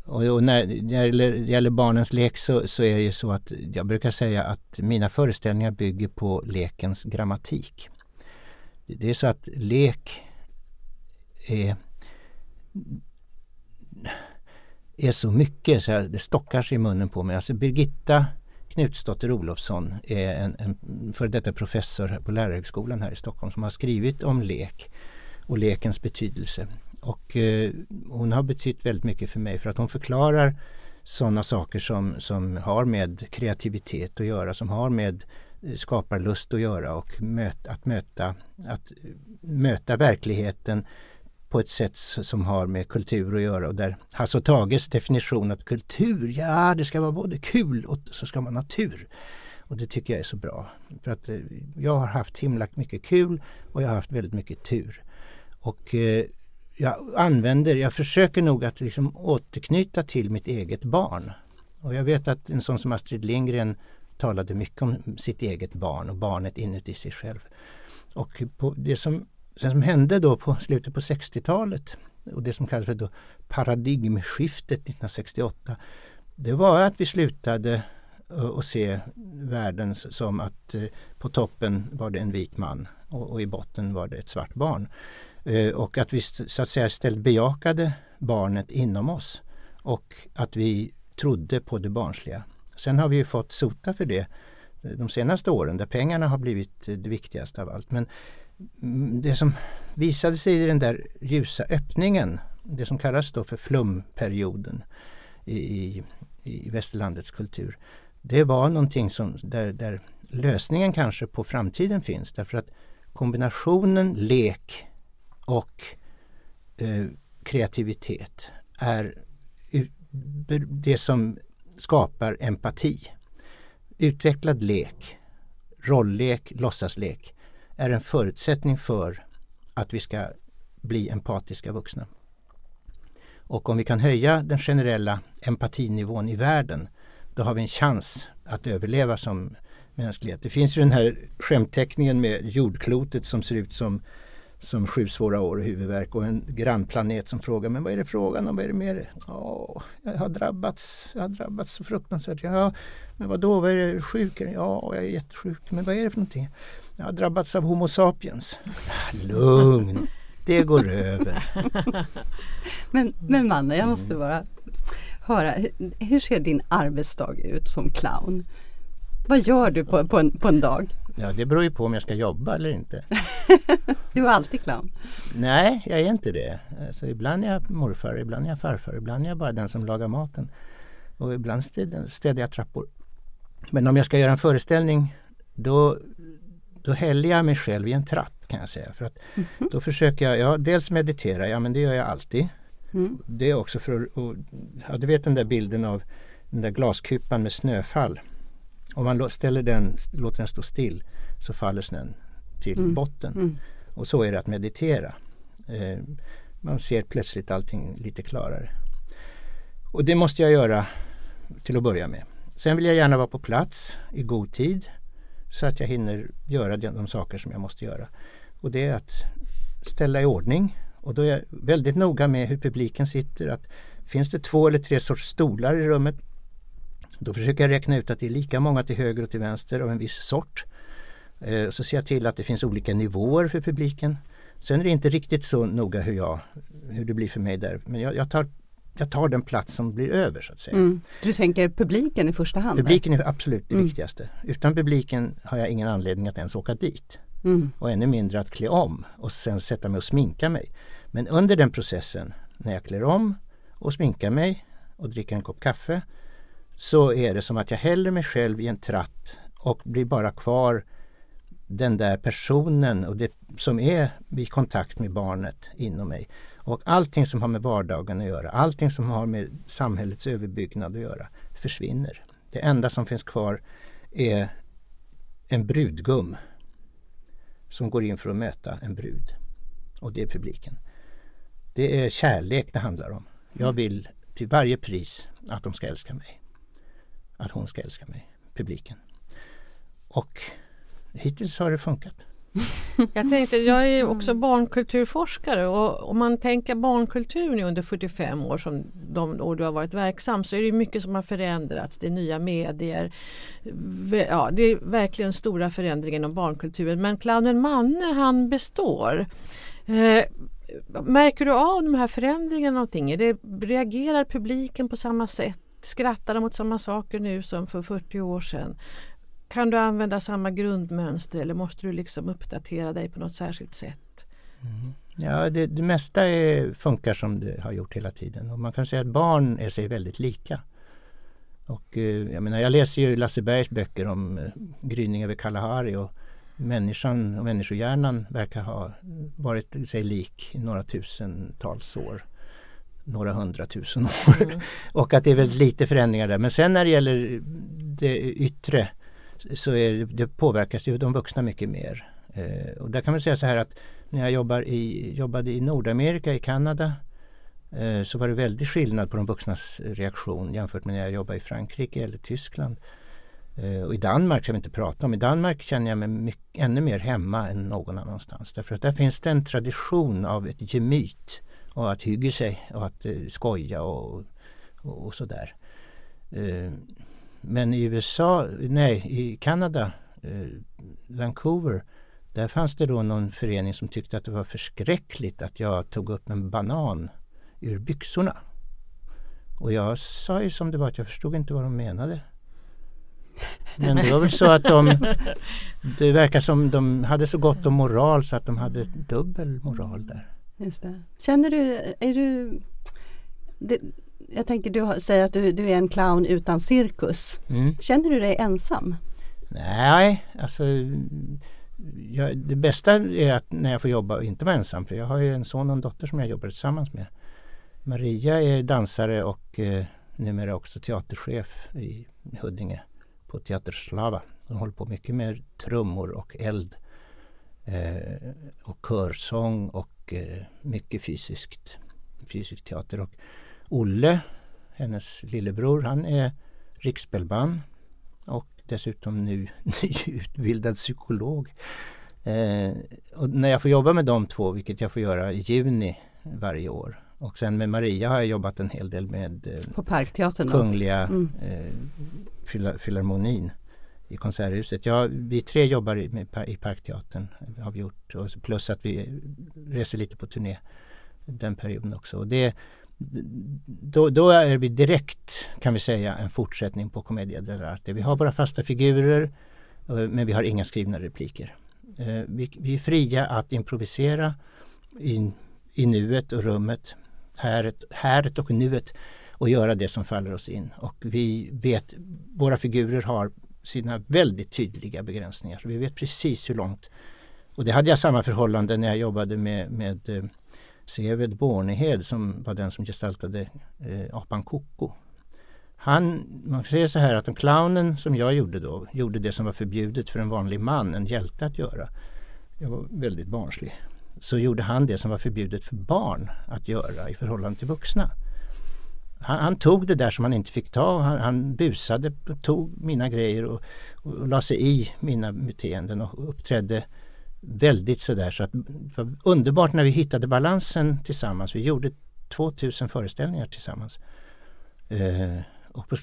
[SPEAKER 3] Och, och när det gäller, det gäller barnens lek så, så är det ju så att jag brukar säga att mina föreställningar bygger på lekens grammatik. Det är så att lek är, är så mycket så det stockar sig i munnen på mig. Alltså Birgitta Knutsdotter Olofsson är en, en före detta professor på Lärarhögskolan här i Stockholm som har skrivit om lek och lekens betydelse. Och eh, hon har betytt väldigt mycket för mig för att hon förklarar sådana saker som, som har med kreativitet att göra, som har med eh, skaparlust att göra och möt, att, möta, att eh, möta verkligheten på ett sätt som har med kultur att göra och där Hasse och Tages definition att kultur, ja det ska vara både kul och så ska man ha tur. Och det tycker jag är så bra. För att eh, jag har haft himla mycket kul och jag har haft väldigt mycket tur. Och eh, jag använder, jag försöker nog att liksom återknyta till mitt eget barn. Och jag vet att en sån som Astrid Lindgren talade mycket om sitt eget barn och barnet inuti sig själv. Och på det som, det som hände då på slutet på 60-talet och det som kallas för då paradigmskiftet 1968 det var att vi slutade eh, att se världen som att eh, på toppen var det en vit man och, och i botten var det ett svart barn. Eh, och att vi så att säga istället bejakade barnet inom oss och att vi trodde på det barnsliga. Sen har vi ju fått sota för det de senaste åren där pengarna har blivit det viktigaste av allt. Men Mm, det som visade sig i den där ljusa öppningen, det som kallas då för flumperioden i, i, i västerlandets kultur. Det var någonting som, där, där lösningen kanske på framtiden finns därför att kombinationen lek och eh, kreativitet är det som skapar empati. Utvecklad lek, rolllek, låtsaslek är en förutsättning för att vi ska bli empatiska vuxna. Och om vi kan höja den generella empatinivån i världen då har vi en chans att överleva som mänsklighet. Det finns ju den här skämtteckningen med jordklotet som ser ut som, som sju svåra år och huvudvärk och en grannplanet som frågar men vad är det frågan om? Vad är det mer? Ja, jag har drabbats, jag har drabbats så fruktansvärt. Ja, men vad då? Vad är det sjuk? Ja, jag är jättesjuk. Men vad är det för någonting? Jag har drabbats av Homo sapiens. Lugn, det går över.
[SPEAKER 1] Men, men Manne, jag måste bara höra, hur- ser din arbetsdag ut som clown? Vad gör du på, på, en, på en dag?
[SPEAKER 3] Ja, det beror ju på om jag ska jobba eller inte.
[SPEAKER 1] Du är alltid clown.
[SPEAKER 3] Nej, jag är inte det. Alltså, ibland är jag morfar, ibland är jag farfar, ibland är jag bara den som lagar maten. Och ibland städ- städar jag trappor. Men om jag ska göra en föreställning då, då häller jag mig själv i en tratt kan jag säga. För att Då försöker jag, ja dels meditera, ja men det gör jag alltid.
[SPEAKER 1] Mm.
[SPEAKER 3] Det är också för att, och, ja, du vet den där bilden av den där glaskupan med snöfall. Om man ställer den, låter den stå still så faller snön till mm. botten. Mm. Och så är det att meditera. Eh, man ser plötsligt allting lite klarare. Och det måste jag göra till att börja med. Sen vill jag gärna vara på plats i god tid så att jag hinner göra de, de saker som jag måste göra. Och det är att ställa i ordning och då är jag väldigt noga med hur publiken sitter. Att finns det två eller tre sorts stolar i rummet då försöker jag räkna ut att det är lika många till höger och till vänster av en viss sort. Eh, så ser jag till att det finns olika nivåer för publiken. Sen är det inte riktigt så noga hur, jag, hur det blir för mig där. Men jag, jag tar, jag tar den plats som blir över så att säga. Mm.
[SPEAKER 1] Du tänker publiken i första hand?
[SPEAKER 3] Publiken är absolut det mm. viktigaste. Utan publiken har jag ingen anledning att ens åka dit. Mm. Och ännu mindre att klä om och sen sätta mig och sminka mig. Men under den processen när jag klär om och sminkar mig och dricker en kopp kaffe så är det som att jag häller mig själv i en tratt och blir bara kvar den där personen och det som är i kontakt med barnet inom mig. Och allting som har med vardagen att göra, allting som har med samhällets överbyggnad att göra försvinner. Det enda som finns kvar är en brudgum som går in för att möta en brud. Och det är publiken. Det är kärlek det handlar om. Jag mm. vill till varje pris att de ska älska mig. Att hon ska älska mig, publiken. Och hittills har det funkat.
[SPEAKER 2] Jag tänkte, jag är också barnkulturforskare och om man tänker barnkultur nu under 45 år som de år du har varit verksam så är det mycket som har förändrats. Det är nya medier. Ja, det är verkligen stora förändringar inom barnkulturen men clownen Manne han består. Eh, märker du av de här förändringarna någonting? Är det, reagerar publiken på samma sätt? Skrattar de åt samma saker nu som för 40 år sedan? Kan du använda samma grundmönster eller måste du liksom uppdatera dig på något särskilt sätt?
[SPEAKER 3] Mm. Ja, det, det mesta är, funkar som det har gjort hela tiden och man kan säga att barn är sig väldigt lika. Och, eh, jag, menar, jag läser ju Lasse Bergs böcker om eh, gryning över Kalahari och människan och människohjärnan verkar ha varit sig lik i några tusentals år. Några hundratusen år. Mm. och att det är väldigt lite förändringar där. Men sen när det gäller det yttre så är, det påverkas ju de vuxna mycket mer. Eh, och där kan man säga så här att när jag jobbar i, jobbade i Nordamerika, i Kanada eh, så var det väldigt skillnad på de vuxnas reaktion jämfört med när jag jobbade i Frankrike eller Tyskland. Eh, och i Danmark ska vi inte prata om. I Danmark känner jag mig mycket, ännu mer hemma än någon annanstans. Därför att där finns det en tradition av ett gemyt och att hygge sig och att eh, skoja och, och, och sådär. Eh, men i USA, nej i Kanada, eh, Vancouver, där fanns det då någon förening som tyckte att det var förskräckligt att jag tog upp en banan ur byxorna. Och jag sa ju som det var att jag förstod inte vad de menade. Men det var väl så att de Det verkar som de hade så gott om moral så att de hade dubbel moral där.
[SPEAKER 1] Just det. Känner du, är du det, jag tänker du säger att du, du är en clown utan cirkus. Mm. Känner du dig ensam?
[SPEAKER 3] Nej, alltså jag, det bästa är att när jag får jobba och inte vara ensam. För jag har ju en son och en dotter som jag jobbar tillsammans med. Maria är dansare och eh, numera också teaterchef i Huddinge på Teater Slava. Hon håller på mycket med trummor och eld eh, och körsång och eh, mycket fysiskt, fysisk teater. Och Olle, hennes lillebror, han är riksspelman och dessutom nu nyutbildad psykolog. Eh, och när jag får jobba med de två, vilket jag får göra i juni varje år. Och sen med Maria har jag jobbat en hel del med
[SPEAKER 1] eh, På Parkteatern
[SPEAKER 3] Kungliga mm. eh, Filharmonin i Konserthuset. Ja, vi tre jobbar i, med, i Parkteatern har vi gjort och plus att vi reser lite på turné den perioden också. Och det, då, då, är vi direkt kan vi säga en fortsättning på Commedia dell'arte. Vi har våra fasta figurer eh, men vi har inga skrivna repliker. Eh, vi, vi är fria att improvisera i, i nuet och rummet, häret, häret och nuet och göra det som faller oss in. Och vi vet, våra figurer har sina väldigt tydliga begränsningar. Så vi vet precis hur långt. Och det hade jag samma förhållande när jag jobbade med, med eh, Seved Bornehed som var den som gestaltade eh, apan Koko. Han, man kan säga så här att en clownen som jag gjorde då gjorde det som var förbjudet för en vanlig man, en hjälte att göra. Jag var väldigt barnslig. Så gjorde han det som var förbjudet för barn att göra i förhållande till vuxna. Han, han tog det där som han inte fick ta. Han, han busade, tog mina grejer och, och, och la sig i mina beteenden och uppträdde väldigt sådär så att det var underbart när vi hittade balansen tillsammans. Vi gjorde 2000 föreställningar tillsammans. Eh, och på,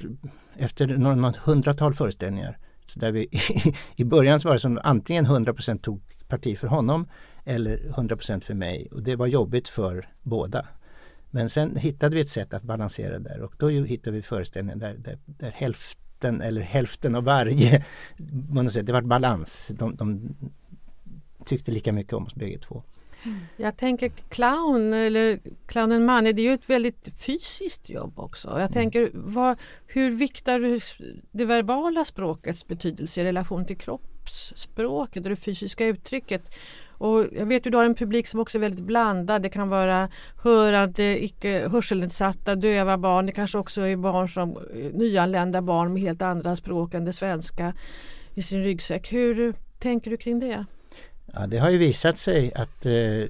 [SPEAKER 3] efter något hundratal föreställningar så där vi, i början så var det som antingen 100% tog parti för honom eller 100% för mig och det var jobbigt för båda. Men sen hittade vi ett sätt att balansera där och då hittade vi föreställningar där, där, där hälften eller hälften av varje, man säger, det var balans. De, de tyckte lika mycket om oss bägge två.
[SPEAKER 2] Mm. Jag tänker clown eller clownen Manne, det är ju ett väldigt fysiskt jobb också. Jag mm. tänker, vad, hur viktar du det verbala språkets betydelse i relation till kroppsspråket och det fysiska uttrycket? Och jag vet att du har en publik som också är väldigt blandad. Det kan vara hörande, icke hörselnedsatta, döva barn. Det kanske också är barn som nyanlända barn med helt andra språk än det svenska i sin ryggsäck. Hur tänker du kring det?
[SPEAKER 3] Ja, det har ju visat sig att eh,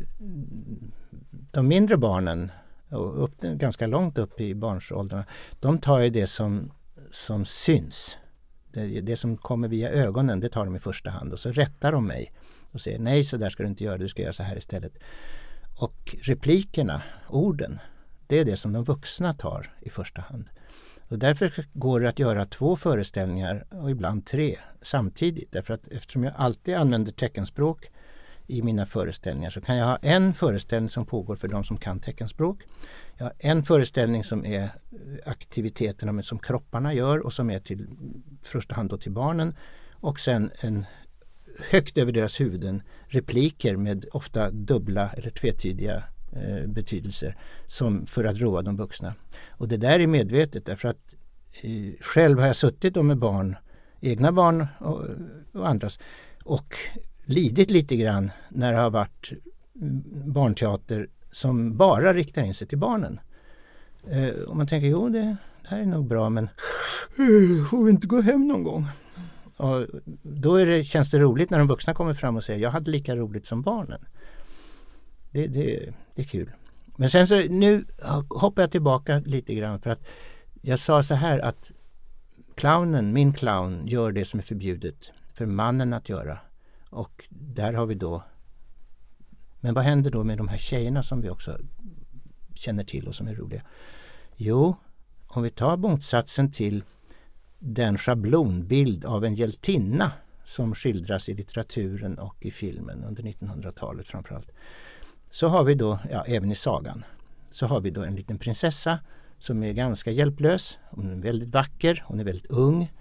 [SPEAKER 3] de mindre barnen, och upp, ganska långt upp i barnsåldrarna, de tar ju det som, som syns. Det, det, som kommer via ögonen, det tar de i första hand och så rättar de mig och säger nej så där ska du inte göra, du ska göra så här istället. Och replikerna, orden, det är det som de vuxna tar i första hand. Och därför går det att göra två föreställningar och ibland tre samtidigt. Därför att eftersom jag alltid använder teckenspråk i mina föreställningar så kan jag ha en föreställning som pågår för de som kan teckenspråk. Jag har en föreställning som är aktiviteterna som kropparna gör och som är till första hand då till barnen. Och sen en högt över deras huvuden repliker med ofta dubbla eller tvetydiga eh, betydelser som för att roa de vuxna. Och det där är medvetet därför att eh, själv har jag suttit då med barn, egna barn och, och andras och lidit lite grann när det har varit mm, barnteater som bara riktar in sig till barnen. Eh, och man tänker, jo det, det här är nog bra men får vi inte gå hem någon gång? Och då är det, känns det roligt när de vuxna kommer fram och säger jag hade lika roligt som barnen. Det, det, det är kul. Men sen så nu hoppar jag tillbaka lite grann för att jag sa så här att clownen, min clown, gör det som är förbjudet för mannen att göra. Och där har vi då Men vad händer då med de här tjejerna som vi också känner till och som är roliga? Jo, om vi tar motsatsen till den schablonbild av en hjältinna som skildras i litteraturen och i filmen under 1900-talet framförallt. Så har vi då, ja även i sagan, så har vi då en liten prinsessa som är ganska hjälplös. Hon är väldigt vacker, hon är väldigt ung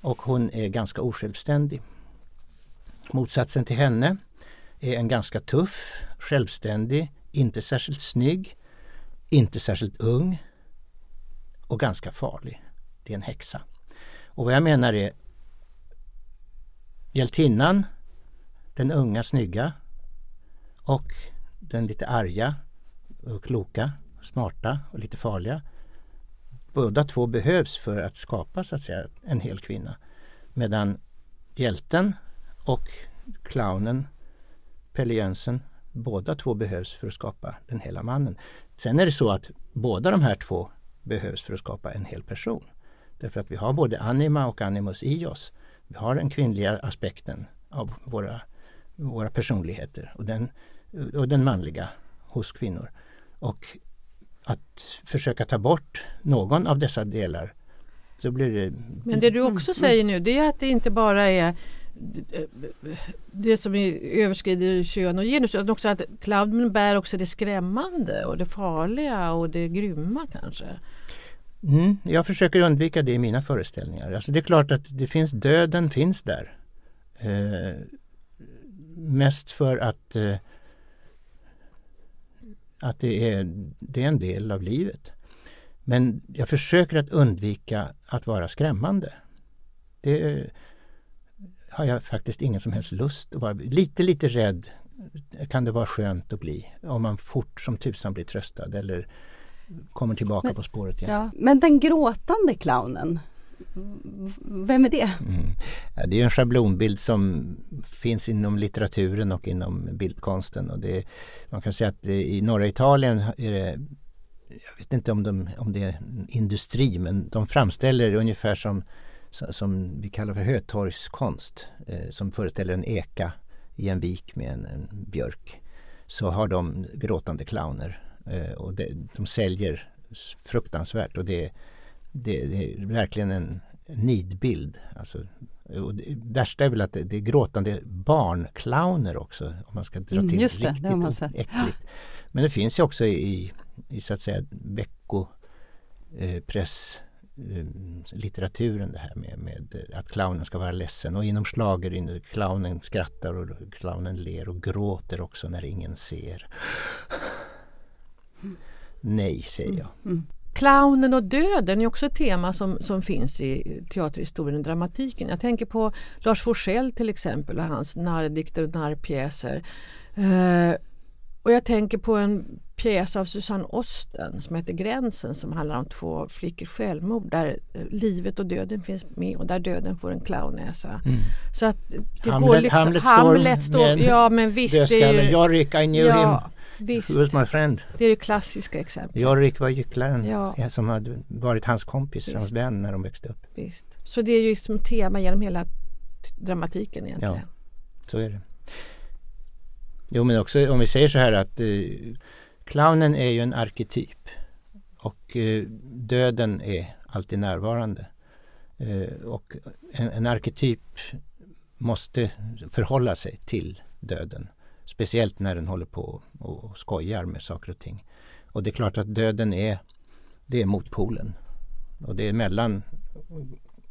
[SPEAKER 3] och hon är ganska osjälvständig. Motsatsen till henne är en ganska tuff, självständig, inte särskilt snygg, inte särskilt ung och ganska farlig. Det är en häxa. Och vad jag menar är hjältinnan, den unga snygga och den lite arga och kloka, smarta och lite farliga. Båda två behövs för att skapa så att säga en hel kvinna. Medan hjälten och clownen, Pelle Jönsson, båda två behövs för att skapa den hela mannen. Sen är det så att båda de här två behövs för att skapa en hel person. Därför att vi har både anima och animus i oss. Vi har den kvinnliga aspekten av våra, våra personligheter och den, och den manliga hos kvinnor. Och att försöka ta bort någon av dessa delar så blir det...
[SPEAKER 2] Men det du också säger nu det är att det inte bara är det som överskrider kön och genus utan också att clownen bär också det skrämmande och det farliga och det grymma kanske.
[SPEAKER 3] Mm, jag försöker undvika det i mina föreställningar. Alltså det är klart att det finns, döden finns där. Eh, mest för att, eh, att det, är, det är en del av livet. Men jag försöker att undvika att vara skrämmande. Det har jag faktiskt ingen som helst lust att vara. Lite, lite rädd kan det vara skönt att bli om man fort som tusan blir tröstad eller kommer tillbaka
[SPEAKER 1] Men-
[SPEAKER 3] på spåret igen.
[SPEAKER 1] Ja. Men den gråtande clownen, vem är det?
[SPEAKER 3] Mm. Det är en schablonbild som finns inom litteraturen och inom bildkonsten. Och det, man kan säga att det, i norra Italien är det, jag vet inte om, de, om det är industri, men de framställer det ungefär som, som, vi kallar för hötorgskonst, eh, som föreställer en eka i en vik med en, en björk. Så har de gråtande clowner eh, och det, de säljer fruktansvärt och det, det, det är verkligen en nidbild. Alltså, och det värsta är väl att det, det är gråtande barnclowner också om man ska dra
[SPEAKER 1] Mm,
[SPEAKER 3] till
[SPEAKER 1] just det, det
[SPEAKER 3] riktigt
[SPEAKER 1] har man
[SPEAKER 3] o-
[SPEAKER 1] sett.
[SPEAKER 3] äckligt. Men det finns ju också i, i så att säga vecko eh, eh, det här med, med eh, att clownen ska vara ledsen och inom schlager in- clownen skrattar och clownen ler och gråter också när ingen ser. Nej, säger jag.
[SPEAKER 1] Mm.
[SPEAKER 2] Clownen och döden är också ett tema som, som finns i teaterhistorien och dramatiken. Jag tänker på Lars Forssell till exempel och hans narrdikter och narrpjäser. Eh, och jag tänker på en pjäs av Susanne Osten som heter Gränsen som handlar om två flickors självmord där eh, livet och döden finns med och där döden får en clownnäsa. Så att det
[SPEAKER 3] Hamlet-
[SPEAKER 2] går liksom,
[SPEAKER 3] Hamlet står
[SPEAKER 2] Hamlet står,
[SPEAKER 3] med en
[SPEAKER 2] ja men visst det är ju,
[SPEAKER 3] Yorick, I knew
[SPEAKER 2] ja,
[SPEAKER 3] him.
[SPEAKER 2] Visst,
[SPEAKER 3] Who was my friend?
[SPEAKER 2] det är det klassiska exemplet.
[SPEAKER 3] Yorick var gycklaren
[SPEAKER 2] Ja.
[SPEAKER 3] som hade varit hans kompis, hans
[SPEAKER 2] Visst.
[SPEAKER 3] vän när de växte upp.
[SPEAKER 2] Visst. Så det är ju som tema genom hela dramatiken egentligen.
[SPEAKER 3] Ja. Så är det. Jo men också om vi säger så här att eh, clownen är ju en arketyp och eh, döden är alltid närvarande. Eh, och en, en arketyp måste förhålla sig till döden. Speciellt när den håller på och, skojar med saker och ting. Och det är klart att döden är, det är motpolen. Och det är mellan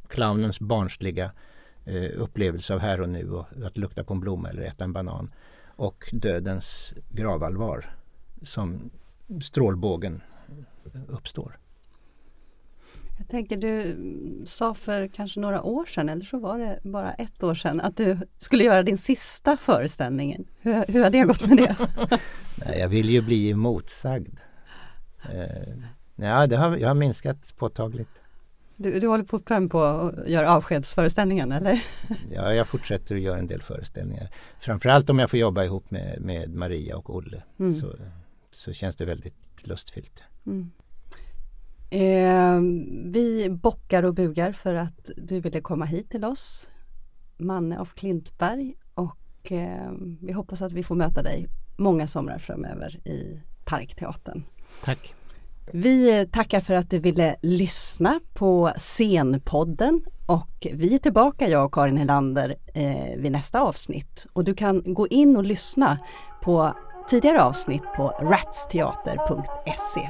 [SPEAKER 3] clownens barnsliga eh, upplevelse av här och nu och att lukta på en blomma eller äta en banan och dödens gravallvar som strålbågen uppstår.
[SPEAKER 1] Jag tänker du sa för kanske några år sedan, eller så var det bara ett år sedan, att du skulle göra din sista föreställning. Hur, hur har det gått med det?
[SPEAKER 3] Nej, jag vill ju bli motsagd. Eh, ja, det har, jag har minskat påtagligt.
[SPEAKER 1] Du, du håller fortfarande på att göra avskedsföreställningen eller?
[SPEAKER 3] Ja, jag fortsätter att göra en del föreställningar. Framförallt om jag får jobba ihop med, med Maria och Olle
[SPEAKER 1] Mm.
[SPEAKER 3] så, så känns det väldigt lustfyllt.
[SPEAKER 1] Mm. Eh, vi bockar och bugar för att du ville komma hit till oss, Manne af Klintberg och eh, vi hoppas att vi får möta dig många somrar framöver i Parkteatern.
[SPEAKER 3] Tack!
[SPEAKER 1] Vi tackar för att du ville lyssna på Scenpodden och vi är tillbaka jag och Karin Helander eh, vid nästa avsnitt och du kan gå in och lyssna på tidigare avsnitt på ratsteater.se.